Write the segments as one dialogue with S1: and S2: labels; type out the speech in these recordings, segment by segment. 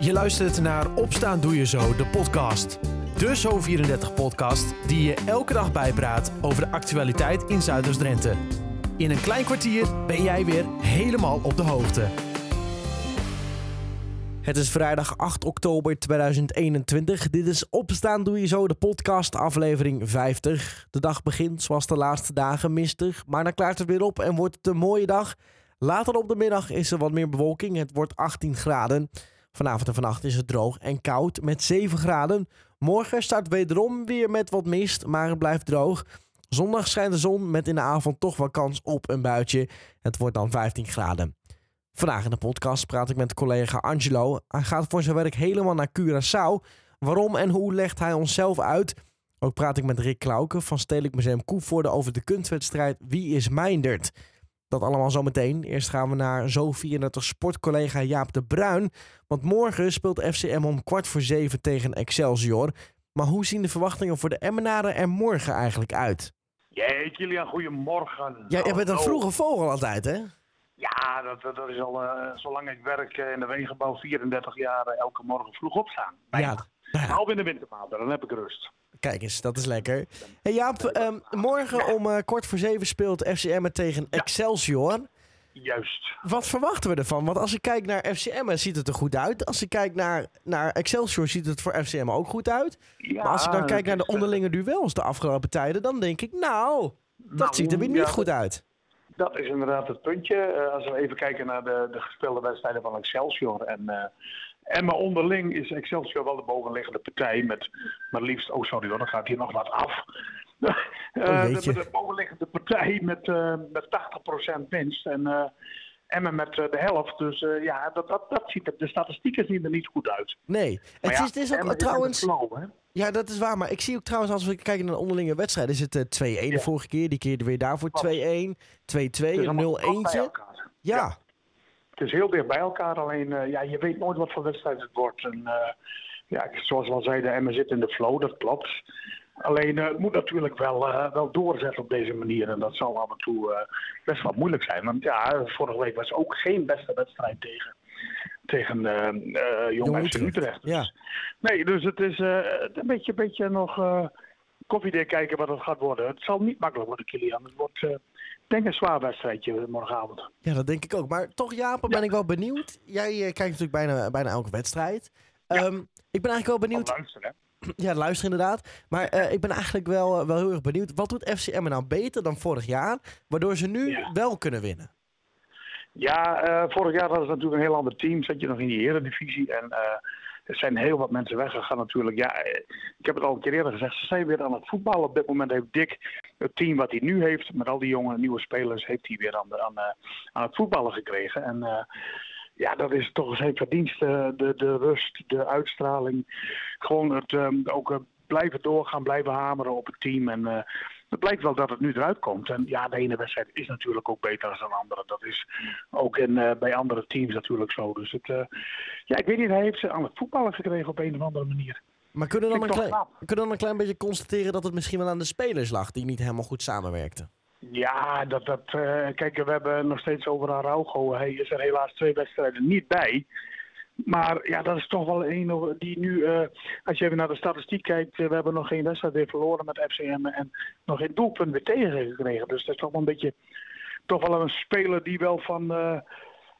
S1: Je luistert naar Opstaan Doe Je Zo, de podcast. De Zo34-podcast die je elke dag bijpraat over de actualiteit in Zuiders-Drenthe. In een klein kwartier ben jij weer helemaal op de hoogte. Het is vrijdag 8 oktober 2021. Dit is Opstaan Doe Je Zo, de podcast, aflevering 50. De dag begint zoals de laatste dagen mistig, maar dan klaart het weer op en wordt het een mooie dag. Later op de middag is er wat meer bewolking. Het wordt 18 graden. Vanavond en vannacht is het droog en koud met 7 graden. Morgen start wederom weer met wat mist, maar het blijft droog. Zondag schijnt de zon met in de avond toch wel kans op een buitje. Het wordt dan 15 graden. Vandaag in de podcast praat ik met collega Angelo. Hij gaat voor zijn werk helemaal naar Curaçao. Waarom en hoe legt hij onszelf uit? Ook praat ik met Rick Klauken van Stedelijk Museum Koevoorde over de kunstwedstrijd Wie is Meindert? Dat allemaal zometeen. Eerst gaan we naar zo 34 sportcollega Jaap de Bruin. Want morgen speelt FCM om kwart voor zeven tegen Excelsior. Maar hoe zien de verwachtingen voor de Emmenaren er morgen eigenlijk uit?
S2: Jee, Kilian, goedemorgen.
S1: Ja, je bent een vroege vogel altijd, hè?
S2: Ja, dat, dat is al uh, zolang ik werk eh, in de wegenbouw, 34 jaar, uh, elke morgen vroeg opstaan.
S1: Ja, nou ja.
S2: In de wintermaanden, dan heb ik rust.
S1: Kijk eens, dat is lekker. Hey Jaap, um, morgen om uh, kwart voor zeven speelt FCM tegen Excelsior.
S2: Juist.
S1: Wat verwachten we ervan? Want als ik kijk naar FCM ziet het er goed uit. Als ik kijk naar, naar Excelsior ziet het voor FCM ook goed uit.
S2: Ja,
S1: maar als ik dan kijk naar de onderlinge duels de afgelopen tijden, dan denk ik, nou, dat nou, ziet er weer niet
S2: ja,
S1: goed uit.
S2: Dat is inderdaad het puntje. Uh, als we even kijken naar de, de gespeelde wedstrijden van Excelsior en... Uh, en maar onderling is Excelsior wel de bovenliggende partij met maar liefst, oh sorry hoor, dan gaat hier nog wat af.
S1: Oh,
S2: de, de, bovenliggende partij met, uh, met 80% winst en Emmen met de helft. Dus ja, dat, dat, dat ziet er, de statistieken zien er niet goed uit.
S1: Nee, het,
S2: ja,
S1: is, het is ook
S2: Emmen
S1: trouwens...
S2: Is flow, hè?
S1: Ja, dat is waar. Maar ik zie ook trouwens, als we kijken naar de onderlinge wedstrijden, is het 2-1 ja. de vorige keer. Die keer weer daarvoor 2-1, 2-2, 0-1. Ja.
S2: Het is heel dicht bij elkaar, alleen uh, ja, je weet nooit wat voor wedstrijd het wordt. En, uh, ja, zoals we al zeiden, Emmen zit in de flow, dat klopt. Alleen uh, het moet natuurlijk wel, wel doorzetten op deze manier. En dat zal af en toe best wel moeilijk zijn. Want ja, vorige week was ook geen beste wedstrijd tegen, tegen Jong FC Utrecht. Dus,
S1: ja.
S2: Nee, dus het is een beetje, beetje nog koffiedik kijken wat het gaat worden. Het zal niet makkelijk worden, Kilian. Het wordt denk een zwaar wedstrijdje morgenavond.
S1: Ja, dat denk ik ook. Maar toch, Jaap, ben ik wel benieuwd. Jij uh, kijkt natuurlijk bijna, bijna elke wedstrijd.
S2: Ja.
S1: Um, ik ben eigenlijk wel benieuwd.
S2: Luisteren,
S1: ja, luister inderdaad. Maar uh, ik ben eigenlijk wel, wel heel erg benieuwd. Wat doet FCM nou beter dan vorig jaar, waardoor ze nu
S2: ja.
S1: wel kunnen winnen?
S2: Ja, uh, vorig jaar hadden ze natuurlijk een heel ander team. Zat je nog in die eredivisie. En er zijn heel wat mensen weggegaan natuurlijk. Ja, ik heb het al een keer eerder gezegd. Ze zijn weer aan het voetballen. Op dit moment heeft Dick het team wat hij nu heeft. Met al die jonge nieuwe spelers heeft hij weer aan, de, aan, het voetballen gekregen. En uh, ja, dat is toch zijn verdienste. De, de rust, de uitstraling. Gewoon het um, ook blijven doorgaan, blijven hameren op het team. En het blijkt wel dat het nu eruit komt. En ja, de ene wedstrijd is natuurlijk ook beter dan de andere. Dat is ook in, uh, bij andere teams natuurlijk zo. Dus het, uh, ja, ik weet niet, hij heeft ze aan het voetballen gekregen op een of andere manier.
S1: Maar kunnen we dan, een klein, kunnen dan een klein beetje constateren dat het misschien wel aan de spelers lag die niet helemaal goed samenwerkten?
S2: Ja, dat, dat, uh, kijk, we hebben nog steeds over Araujo. Hij is er helaas twee wedstrijden niet bij. Maar ja, dat is toch wel een die nu, uh, als je even naar de statistiek kijkt, uh, we hebben nog geen wedstrijd weer verloren met FCM en nog geen doelpunt weer tegengekregen. Dus dat is toch wel een beetje, toch wel een speler die wel van, uh,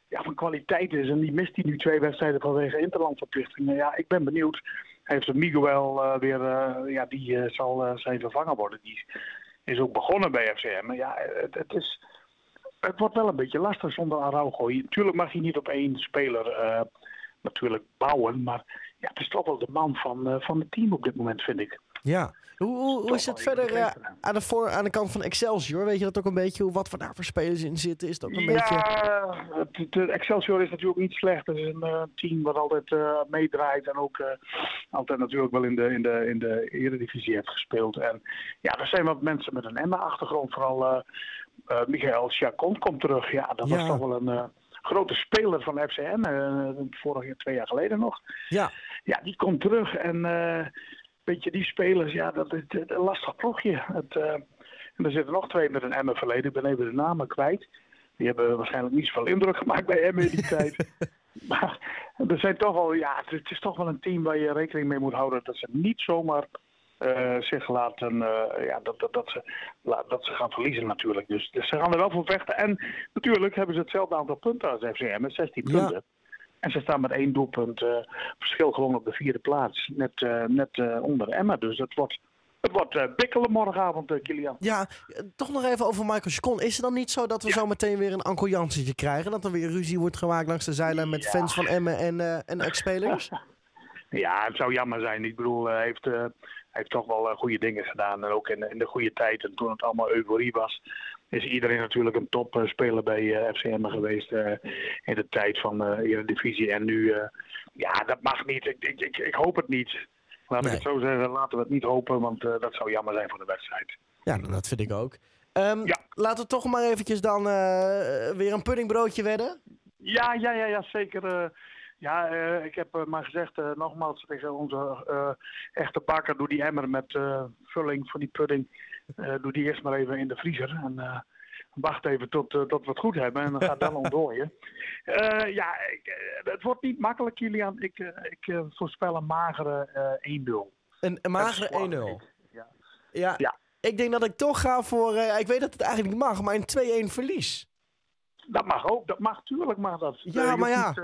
S2: ja, van kwaliteit is. En die mist hij nu twee wedstrijden vanwege interlandverplichtingen. Ja, ik ben benieuwd. Hij heeft Miguel weer, ja, die zal zijn vervanger worden. Die is ook begonnen bij FCM. Ja, het, is... Het wordt wel een beetje lastig zonder Araujo. Natuurlijk mag hij niet op één speler natuurlijk bouwen. Maar ja, het is toch wel de man van, uh, van het team op dit moment, vind ik.
S1: Ja. Hoe, hoe, hoe is het verder uh, aan, de voor, aan de kant van Excelsior? Weet je dat ook een beetje? Hoe, wat voor daar voor spelers in zitten? Is dat ook een
S2: ja,
S1: beetje...
S2: het, het Excelsior is natuurlijk niet slecht. Het is een uh, team wat altijd uh, meedraait. En ook altijd natuurlijk wel in de, in, de, in de eredivisie heeft gespeeld. En ja, er zijn wat mensen met een Emma-achtergrond. Vooral Michael Chacon komt terug. Ja, dat
S1: Ja.
S2: was toch wel een grote speler van FCM, uh, vorig jaar, twee jaar geleden nog.
S1: Ja.
S2: Ja, die komt terug en uh, weet je, die spelers, ja, dat is een lastig ploegje. Het, en er zitten nog twee met een Emmen verleden, ik ben even de namen kwijt. Die hebben waarschijnlijk niet zoveel indruk gemaakt bij Emmen in die tijd. Maar er zijn toch wel, ja, het is toch wel een team waar je rekening mee moet houden dat ze niet zomaar uh, zich laten, uh, ja, dat, dat, dat, ze, dat ze gaan verliezen natuurlijk. Dus, dus, ze gaan er wel voor vechten. En natuurlijk hebben ze hetzelfde aantal punten als FCM, met 16 punten. En ze staan met één doelpunt uh, verschil gewoon op de vierde plaats. Net, net onder Emma. Dus het wordt, het wordt bikkelen morgenavond, Kilian.
S1: Ja, toch nog even over Michael Chacon. Is het dan niet zo dat we zo meteen weer een Jansetje krijgen? Dat er weer ruzie wordt gemaakt langs de zijlijn met fans van Emmen en, en ex-spelers?
S2: ja, het zou jammer zijn. Ik bedoel, hij heeft heeft toch wel eh, goede dingen gedaan. En ook in, in de goede tijd. En toen het allemaal euforie was, is iedereen natuurlijk een topspeler bij uh, eh, FCM geweest. In de tijd van de divisie. En nu, ja, dat mag niet. Ik, ik, ik, ik hoop het niet. Laat ik het zo zeggen, laten we het niet hopen, want dat zou jammer zijn voor de wedstrijd.
S1: Ja, dat vind ik ook. Um, ja. Laten we toch maar eventjes dan weer een puddingbroodje wedden.
S2: Ja, ja, ja, ja zeker. Ja, uh, ik heb uh, maar gezegd, uh, nogmaals tegen onze echte bakker, doe die emmer met vulling van die pudding, doe die eerst maar even in de vriezer. En wacht even tot, tot we het goed hebben en dan gaat dan ontdooien. ja, ik, het wordt niet makkelijk, Kilian. Ik, ik voorspel een magere 1-0.
S1: Een, een magere 1-0? Ja. ja. ja. Ik denk dat ik toch ga voor, ik weet dat het eigenlijk niet mag, maar een 2-1 verlies.
S2: Dat mag ook, dat mag, tuurlijk mag dat.
S1: Ja, maar ja.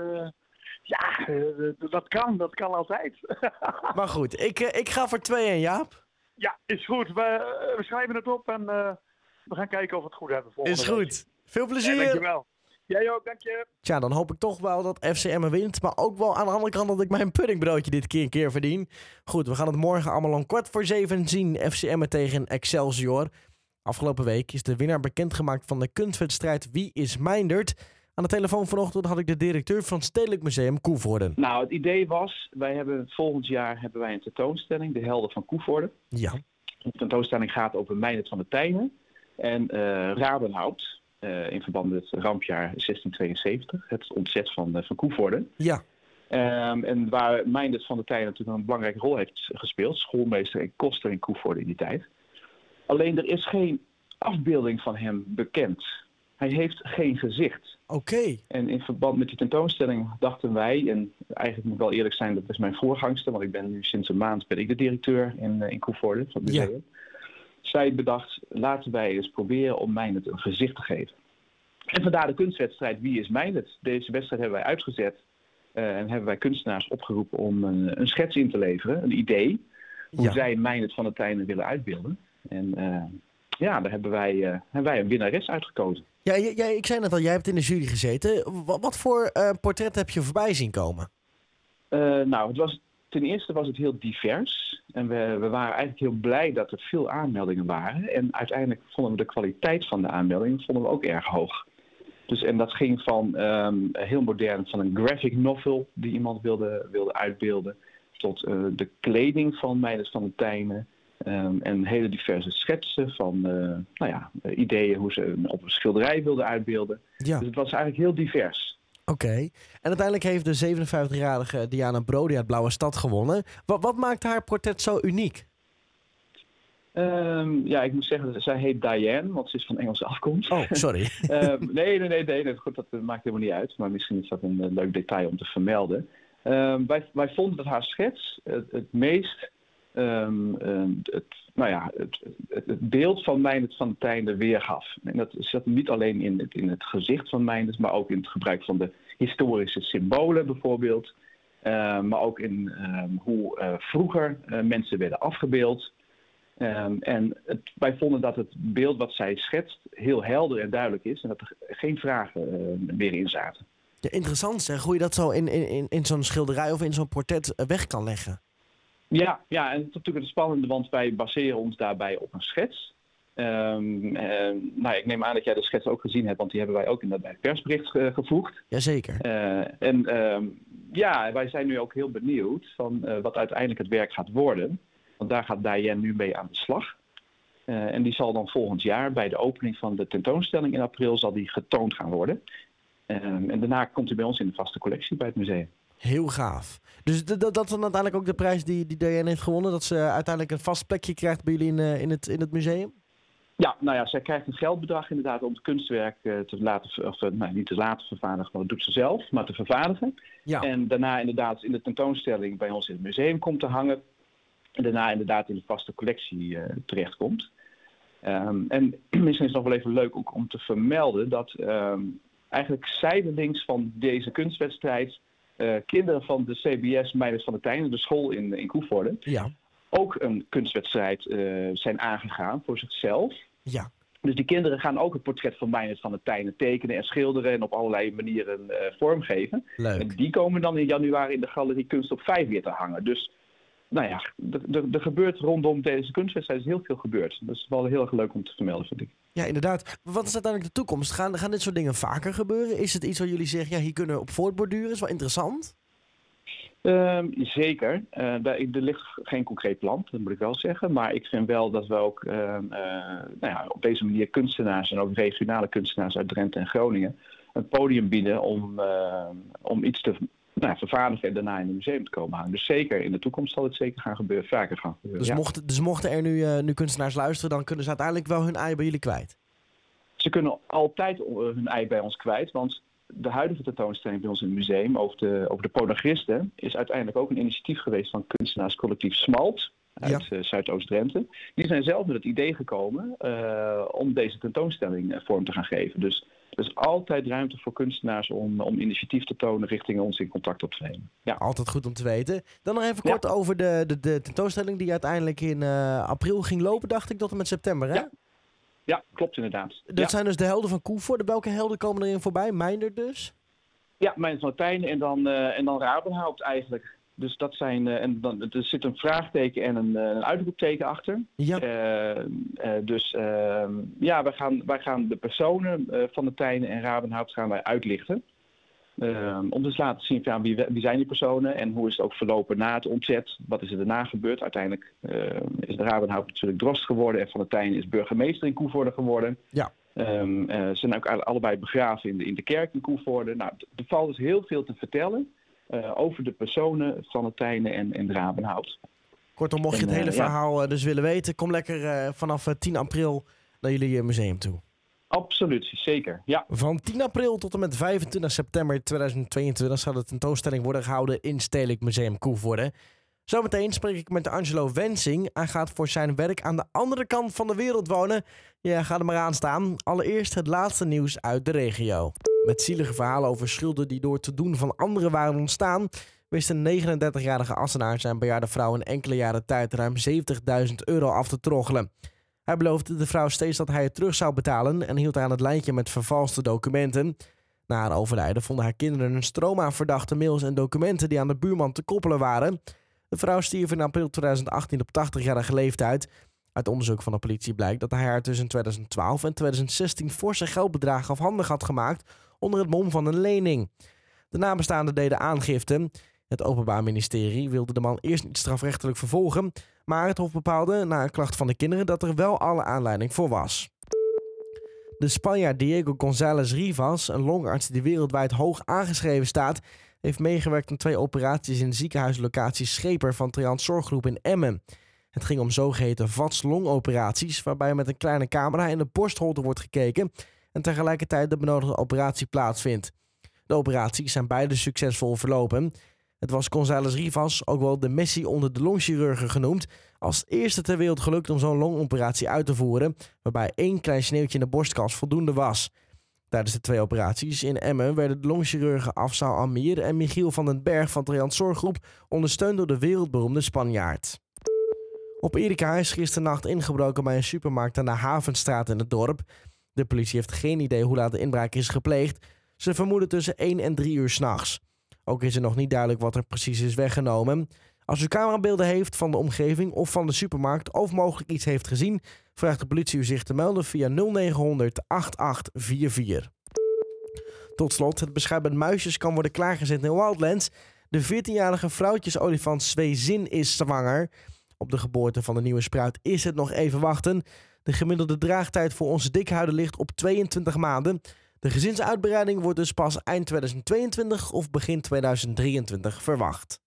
S2: Ja, eh, dat kan. Dat kan altijd.
S1: maar goed, ik, eh, ik ga voor 2-1, Jaap.
S2: Ja, is goed. We, eh, we schrijven het op en we gaan kijken of we het goed hebben.
S1: Is goed. Veel plezier. Ja,
S2: dankjewel. Jij ook, dank je.
S1: Tja, dan hoop ik toch wel dat FCM wint. Maar ook wel aan de andere kant dat ik mijn puddingbroodje dit keer een keer verdien. Goed, we gaan het morgen allemaal om kwart voor zeven zien. FCM tegen Excelsior. Afgelopen week is de winnaar bekendgemaakt van de kunstwedstrijd Wie is Meindert. Aan de telefoon vanochtend had ik de directeur van Stedelijk Museum Koevoorden.
S3: Nou, het idee was, wij hebben volgend jaar hebben wij een tentoonstelling, De Helden van Koevoorden.
S1: Ja.
S3: De tentoonstelling gaat over Meijnet van de Tijnen en uh, Rabenhout. Uh, in verband met het rampjaar 1672, het ontzet van, uh, van Koevoorden.
S1: Ja.
S3: Um, en waar Meijnet van de Tijnen natuurlijk een belangrijke rol heeft gespeeld. Schoolmeester en koster in Koevoorden in die tijd. Alleen er is geen afbeelding van hem bekend. Hij heeft geen gezicht.
S1: Oké.
S3: En in verband met die tentoonstelling dachten wij, en eigenlijk moet ik wel eerlijk zijn, dat is mijn voorgangster, want ik ben nu sinds een maand ben ik de directeur in, uh, in Koevoorde van het museum. Zij bedacht, laten wij eens proberen om Mijnet een gezicht te geven. En vandaar de kunstwedstrijd Wie is Mijnet? Deze wedstrijd hebben wij uitgezet uh, en hebben wij kunstenaars opgeroepen om een, een schets in te leveren, een idee, hoe ja. zij Mijnet van de Tijnen willen uitbeelden. En uh, ja, daar hebben wij, hebben wij een winnares uitgekozen.
S1: Ja, jij, ik zei net al, jij hebt in de jury gezeten. Wat, wat voor uh, portret heb je voorbij zien komen?
S3: Uh, nou, het was, ten eerste was het heel divers. En we, we waren eigenlijk heel blij dat er veel aanmeldingen waren. En uiteindelijk vonden we de kwaliteit van de aanmeldingen vonden we ook erg hoog. Dus, en dat ging van um, heel modern, van een graphic novel die iemand wilde, wilde uitbeelden, tot uh, de kleding van Meijers van de Tijnen. Um, en hele diverse schetsen van uh, nou ja, ideeën hoe ze op een schilderij wilden uitbeelden. Ja. Dus het was eigenlijk heel divers.
S1: Oké. En uiteindelijk heeft de 57-jarige Diana Brody uit Blauwe Stad gewonnen. Wat, wat maakt haar portret zo uniek?
S3: Um, ja, ik moet zeggen, zij heet Diane, want ze is van Engelse afkomst.
S1: Oh, sorry.
S3: um, nee, nee, nee, nee, nee, goed, dat maakt helemaal niet uit. Maar misschien is dat een leuk detail om te vermelden. wij, wij vonden dat haar schets het, het meest um, het, nou ja, het, het, beeld van Meindert van de Tijnen weergaf. En dat zat niet alleen in het, in het gezicht van Meindert, maar ook in het gebruik van de historische symbolen bijvoorbeeld. Uh, maar ook in hoe uh, vroeger uh, mensen werden afgebeeld. En het, wij vonden dat het beeld wat zij schetst heel helder en duidelijk is en dat er geen vragen meer in zaten.
S1: Interessant zeg, hoe je dat zo in, in, in zo'n schilderij of in zo'n portret weg kan leggen.
S3: Ja, ja, en dat is natuurlijk het spannende, want wij baseren ons daarbij op een schets. Um, nou, ik neem aan dat jij de schets ook gezien hebt, want die hebben wij ook in dat bij het persbericht ge gevoegd.
S1: Jazeker.
S3: Uh, en um, ja, wij zijn nu ook heel benieuwd van uh, wat uiteindelijk het werk gaat worden. Want daar gaat Diane nu mee aan de slag. Uh, en die zal dan volgend jaar bij de opening van de tentoonstelling in april zal die getoond gaan worden. En daarna komt hij bij ons in de vaste collectie bij het museum.
S1: Heel gaaf. Dus dat, dat is dan uiteindelijk ook de prijs die, die Diane heeft gewonnen. Dat ze uiteindelijk een vast plekje krijgt bij jullie in, uh, in, het, in het museum?
S3: Ja, nou ja, zij krijgt een geldbedrag inderdaad om het kunstwerk uh, te laten, of nou, niet te laten vervaardigen, maar dat doet ze zelf, maar te vervaardigen. Ja. En daarna inderdaad in de tentoonstelling bij ons in het museum komt te hangen. En daarna inderdaad in de vaste collectie terechtkomt. Um, en misschien is het nog wel even leuk ook om te vermelden dat um, eigenlijk zijdelings van deze kunstwedstrijd kinderen van de CBS Meijers van de Tijnen, de school in, in Koevoorde, ja. ook een kunstwedstrijd uh, zijn aangegaan voor zichzelf. Ja. Dus die kinderen gaan ook het portret van Meijers van de Tijnen tekenen en schilderen en op allerlei manieren uh, vormgeven. Leuk. En die komen dan in januari in de Galerie Kunst op 5 weer te hangen. Dus nou ja, er gebeurt rondom deze kunstwedstrijd is heel veel gebeurd. Dat is wel heel erg leuk om te vermelden, vind ik.
S1: Ja, inderdaad. Wat is uiteindelijk de toekomst? Gaan, gaan dit soort dingen vaker gebeuren? Is het iets waar jullie zeggen, ja, hier kunnen we op voortborduren? Is wel interessant.
S3: Um, zeker. Uh, er ligt geen concreet plan, dat moet ik wel zeggen. Maar ik vind wel dat we ook uh, uh, nou ja, op deze manier kunstenaars en ook regionale kunstenaars uit Drenthe en Groningen een podium bieden om, ehm, om iets te nou, vervaardigen en daarna in het museum te komen hangen. Dus zeker in de toekomst zal het zeker gaan gebeuren, vaker gaan gebeuren.
S1: Dus, mochten, dus mochten er nu, uh, nu kunstenaars luisteren, dan kunnen ze uiteindelijk wel hun ei bij jullie kwijt?
S3: Ze kunnen altijd eh, hun ei bij ons kwijt, want de huidige tentoonstelling bij ons in het museum over de, over de podagristen is uiteindelijk ook een initiatief geweest van kunstenaarscollectief Smalt uit ja. uh, Zuidoost-Drenthe. Die zijn zelf met het idee gekomen uh, om deze tentoonstelling vorm te gaan geven. Dus er is altijd ruimte voor kunstenaars om, om initiatief te tonen richting ons in contact op te nemen.
S1: Ja. Altijd goed om te weten. Dan nog even kort over de, de, de, tentoonstelling die uiteindelijk in april ging lopen, dacht ik, tot en met september, hè?
S3: Ja. Ja, klopt inderdaad.
S1: Dat zijn dus de helden van Koevoorde. Welke helden komen erin voorbij? Mijnder dus?
S3: Ja, Mijnder van Latijn en dan, uh, en dan Rabenhaupt eigenlijk. Dus dat zijn, uh, en dan, er zit een vraagteken en een, een uitroepteken achter. Ja. Uh, dus ehm, ja, wij gaan, wij gaan de personen van de Tijnen en Rabenhaupt gaan wij uitlichten. Ehm, om dus laten zien van, wie, wie zijn die personen en hoe is het ook verlopen na het ontzet. Wat is er daarna gebeurd? Uiteindelijk ehm, is de Rabenhaupt natuurlijk drost geworden en Van der Tijn is burgemeester in Koevoorde geworden. Ja. Um, uh, ze zijn ook allebei begraven in de, in de kerk in Koevoorde. Nou, er valt dus heel veel te vertellen over de personen van Tijnen en, en Rabenhout.
S1: Kortom, mocht je het hele uh, verhaal ja. dus willen weten, kom lekker vanaf 10 april naar jullie museum toe.
S3: Absoluut, zeker. Ja.
S1: Van 10 april tot en met 25 september 2022 zal de tentoonstelling worden gehouden in Stedelijk Museum Koevoorde. Zometeen spreek ik met Angelo Wensing. Hij gaat voor zijn werk aan de andere kant van de wereld wonen. Ja, ga er maar aan staan. Allereerst het laatste nieuws uit de regio. Met zielige verhalen over schulden die door te doen van anderen waren ontstaan, wist een 39-jarige Assenaar zijn bejaarde vrouw in enkele jaren tijd ruim 70.000 euro af te troggelen. Hij beloofde de vrouw steeds dat hij het terug zou betalen en hield aan het lijntje met vervalste documenten. Na haar overlijden vonden haar kinderen een stroom aan verdachte mails en documenten die aan de buurman te koppelen waren. De vrouw stierf in april 2018 op 80-jarige leeftijd. Uit onderzoek van de politie blijkt dat hij haar tussen 2012 en 2016 forse geldbedragen afhandig had gemaakt onder het mom van een lening. De nabestaanden deden aangifte. Het Openbaar Ministerie wilde de man eerst niet strafrechtelijk vervolgen, maar het Hof bepaalde na een klacht van de kinderen dat er wel alle aanleiding voor was. De Spanjaard Diego González Rivas, een longarts die wereldwijd hoog aangeschreven staat, heeft meegewerkt aan twee operaties in ziekenhuislocatie Scheper van Triant Zorggroep in Emmen. Het ging om zogeheten VATS-longoperaties, waarbij met een kleine camera in de borstholte wordt gekeken en tegelijkertijd de benodigde operatie plaatsvindt. De operaties zijn beide succesvol verlopen. Het was González Rivas, ook wel de Messi onder de longchirurgen genoemd, als eerste ter wereld gelukt om zo'n longoperatie uit te voeren, waarbij één klein sneeuwtje in de borstkas voldoende was. Tijdens de twee operaties in Emmen werden de longchirurgen Afzaal Amir en Michiel van den Berg van Triant Zorggroep ondersteund door de wereldberoemde Spanjaard. Op Erika is gisternacht ingebroken bij een supermarkt aan de Havenstraat in het dorp. De politie heeft geen idee hoe laat de inbraak is gepleegd. Ze vermoeden tussen 1 en 3 uur s'nachts. Ook is er nog niet duidelijk wat er precies is weggenomen. Als u camerabeelden heeft van de omgeving of van de supermarkt of mogelijk iets heeft gezien, vraagt de politie u zich te melden via 0900 8844. Tot slot, het beschrijven met muisjes kan worden klaargezet in Wildlands. De 14-jarige vrouwtjesolifant Zwezin is zwanger. Op de geboorte van de nieuwe spruit is het nog even wachten. De gemiddelde draagtijd voor onze dikhuiden ligt op 22 maanden. De gezinsuitbreiding wordt dus pas eind 2022 of begin 2023 verwacht.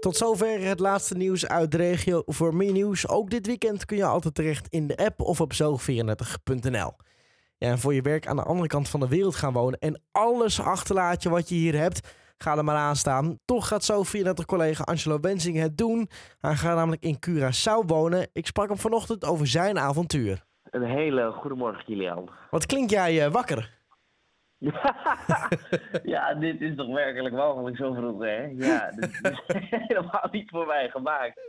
S1: Tot zover het laatste nieuws uit de regio. Voor meer nieuws, ook dit weekend, kun je altijd terecht in de app of op zo34.nl. Ja, en voor je werk aan de andere kant van de wereld gaan wonen en alles achterlaten wat je hier hebt, ga er maar aan staan. Toch gaat zo 34 collega Angelo Wensing het doen. Hij gaat namelijk in Curaçao wonen. Ik sprak hem vanochtend over zijn avontuur.
S4: Een hele goedemorgen, Kilian.
S1: Wat klink jij eh, wakker?
S4: ja, dit is toch werkelijk mogelijk zo vroeg, hè? Ja, dit is helemaal niet voor mij gemaakt.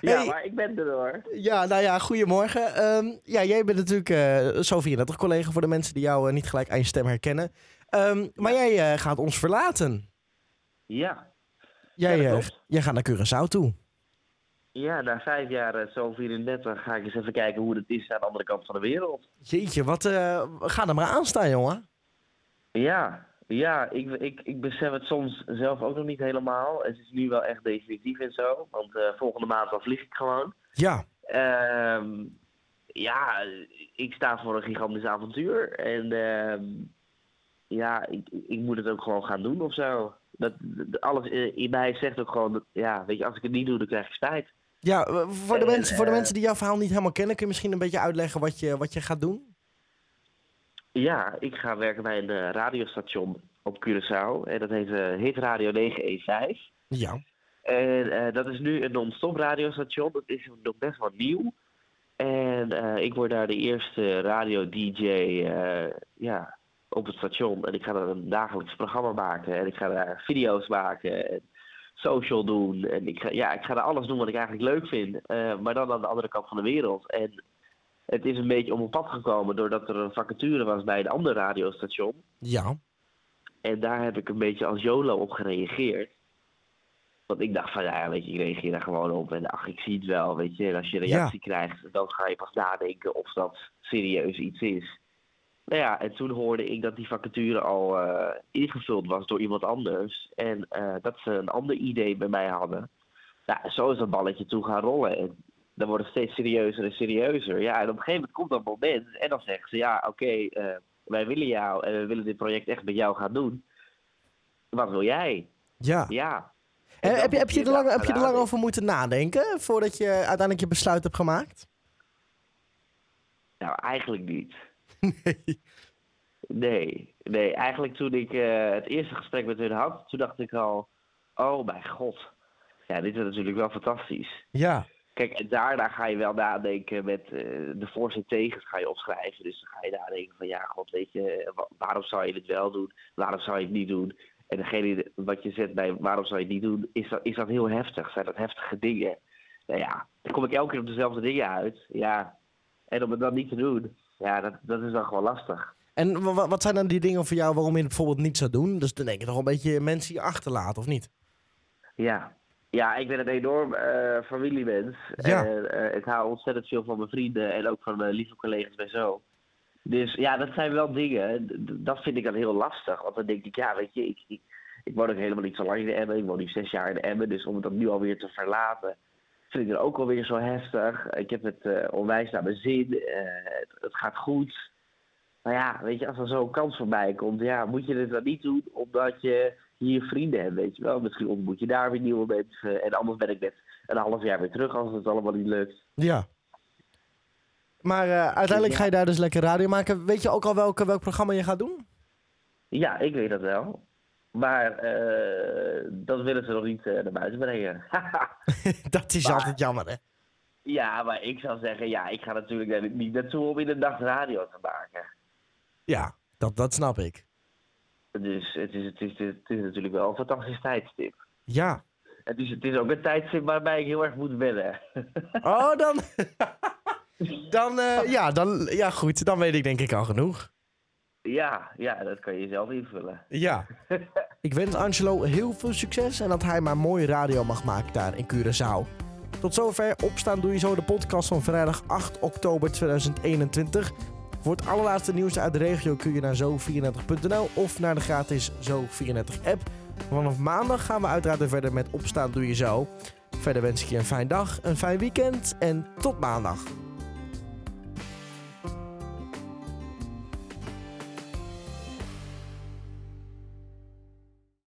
S4: Ja,
S1: Hey.
S4: maar ik ben er hoor.
S1: Ja, nou ja, goedemorgen. Ehm, ja, jij bent natuurlijk zo 34 collega voor de mensen die jou eh, niet gelijk aan je stem herkennen. Ehm, maar jij gaat ons verlaten.
S4: Ja,
S1: Jij,
S4: Ja, dat
S1: eh, jij gaat naar Curaçao toe.
S4: ja na vijf jaar eh, zo 34 ga ik eens even kijken hoe het is aan de andere kant van de wereld.
S1: Jeetje, wat, eh, ga er maar aan staan, jongen.
S4: Ja, ja ik, ik, ik besef het soms zelf ook nog niet helemaal. Het is nu wel echt definitief en zo, want volgende maand dan vlieg ik gewoon.
S1: Ja,
S4: Ehm, ja, ik sta voor een gigantisch avontuur. En ehm, ja, ik, ik moet het ook gewoon gaan doen of zo. Dat, alles in mij zegt ook gewoon, dat, ja, weet je, als ik het niet doe, dan krijg ik spijt.
S1: ja eh, voor, de
S4: En,
S1: mensen, voor de
S4: eh,
S1: mensen die jouw verhaal niet helemaal kennen, kun je misschien een beetje uitleggen wat je, wat je gaat doen?
S4: Ja, ik ga werken bij een eh, radiostation op Curaçao. En dat heet eh Hit Radio 915.
S1: Ja,
S4: En eh, dat is nu een non-stop radiostation. Dat is nog best wel nieuw. En eh, ik word daar de eerste radio-dj eh, ja, op het station. En ik ga daar een dagelijks programma maken. En ik ga daar video's maken. En social doen. En ik ga, ja, ik ga daar alles doen wat ik eigenlijk leuk vind. eh, maar dan aan de andere kant van de wereld. En het is een beetje op mijn pad gekomen doordat er een vacature was bij een ander radiostation.
S1: ja,
S4: En daar heb ik een beetje als YOLO op gereageerd. Want ik dacht van, ja, weet je, ik reageer daar gewoon op. En ach, ik zie het wel, weet je. En als je reactie krijgt, dan ga je pas nadenken of dat serieus iets is. Nou ja, en toen hoorde ik dat die vacature al eh, ingevuld was door iemand anders. En eh, dat ze een ander idee bij mij hadden. Nou, zo is dat balletje toe gaan rollen. En dan wordt het steeds serieuzer en serieuzer. Ja, en op een gegeven moment komt dat moment. En dan zeggen ze, ja, oké, eh, wij willen jou en we willen dit project echt met jou gaan doen. Wat wil jij?
S1: ja.
S4: Ja.
S1: En
S4: En dan
S1: heb, je, heb, je er lang, heb je er lang over moeten nadenken voordat je uiteindelijk je besluit hebt gemaakt?
S4: Nou, eigenlijk niet.
S1: Nee.
S4: Nee, nee. Eigenlijk toen ik eh, het eerste gesprek met hun had, toen dacht ik al, oh mijn god. Ja, dit is natuurlijk wel fantastisch.
S1: Ja,
S4: Kijk, en daarna ga je wel nadenken met eh, de voor's en tegens ga je opschrijven. Dus dan ga je nadenken van, ja, god, weet je, wa- waarom zou je dit wel doen? Waarom zou je het niet doen? En degene wat je zet bij waarom zou je het niet doen, is dat, is dat heel heftig? Zijn dat heftige dingen? Nou ja, dan kom ik elke keer op dezelfde dingen uit. Ja, en om het dan niet te doen, ja, dat, dat is dan gewoon lastig.
S1: en wa- wa- wat zijn dan die dingen voor jou waarom je het bijvoorbeeld niet zou doen? Dus dan denk je toch een beetje mensen hier achterlaten, of niet?
S4: Ja. Ja, ik ben een enorm eh familiemens.
S1: Ja.
S4: En eh, ik hou ontzettend veel van mijn vrienden en ook van mijn lieve collega's bij zo. Dus ja, dat zijn wel dingen. Dat vind ik dan heel lastig. Want dan denk ik, ja, weet je, ik, ik, ik woon ook helemaal niet zo lang in de Emmen. Ik woon nu zes jaar in de Emmen. Dus om dat nu alweer te verlaten, vind ik het ook alweer zo heftig. Ik heb het eh, onwijs naar mijn zin. Eh, het, het gaat goed. Maar ja, weet je, als er zo'n kans voorbij komt, ja, moet je het dan niet doen omdat je hier vrienden hebt, weet je wel. Misschien ontmoet je daar weer nieuwe mensen. En anders ben ik net een half jaar weer terug als het allemaal niet lukt.
S1: Ja. Maar eh, uiteindelijk
S4: Ja.
S1: ga je daar dus lekker radio maken. Weet je ook al welke, welk programma je gaat doen?
S4: Ja, ik weet dat wel. Maar eh, dat willen ze nog niet eh, naar buiten brengen.
S1: dat is
S4: Maar-
S1: altijd jammer, hè?
S4: ja, maar ik zou zeggen, ja, ik ga natuurlijk niet naartoe om in de dag radio te maken.
S1: Ja, dat, dat snap ik.
S4: Dus het is, het, is, het is natuurlijk wel een fantastisch tijdstip.
S1: Ja.
S4: Het is, het is ook een tijdstip waarbij ik heel erg moet wennen.
S1: Oh, dan... dan, eh, ja, dan... Ja, goed. Dan weet ik denk ik al genoeg.
S4: Ja, ja, dat kan je zelf invullen.
S1: Ja. Ik wens Angelo heel veel succes en dat hij maar mooie radio mag maken daar in Curaçao. Tot zover Opstaan Doe Je Zo, de podcast van vrijdag 8 oktober 2021. Voor het allerlaatste nieuws uit de regio kun je naar zo34.nl of naar de gratis Zo34 app. Vanaf maandag gaan we uiteraard weer verder met Opstaan Doe Je Zo. Verder wens ik je een fijn dag, een fijn weekend en tot maandag.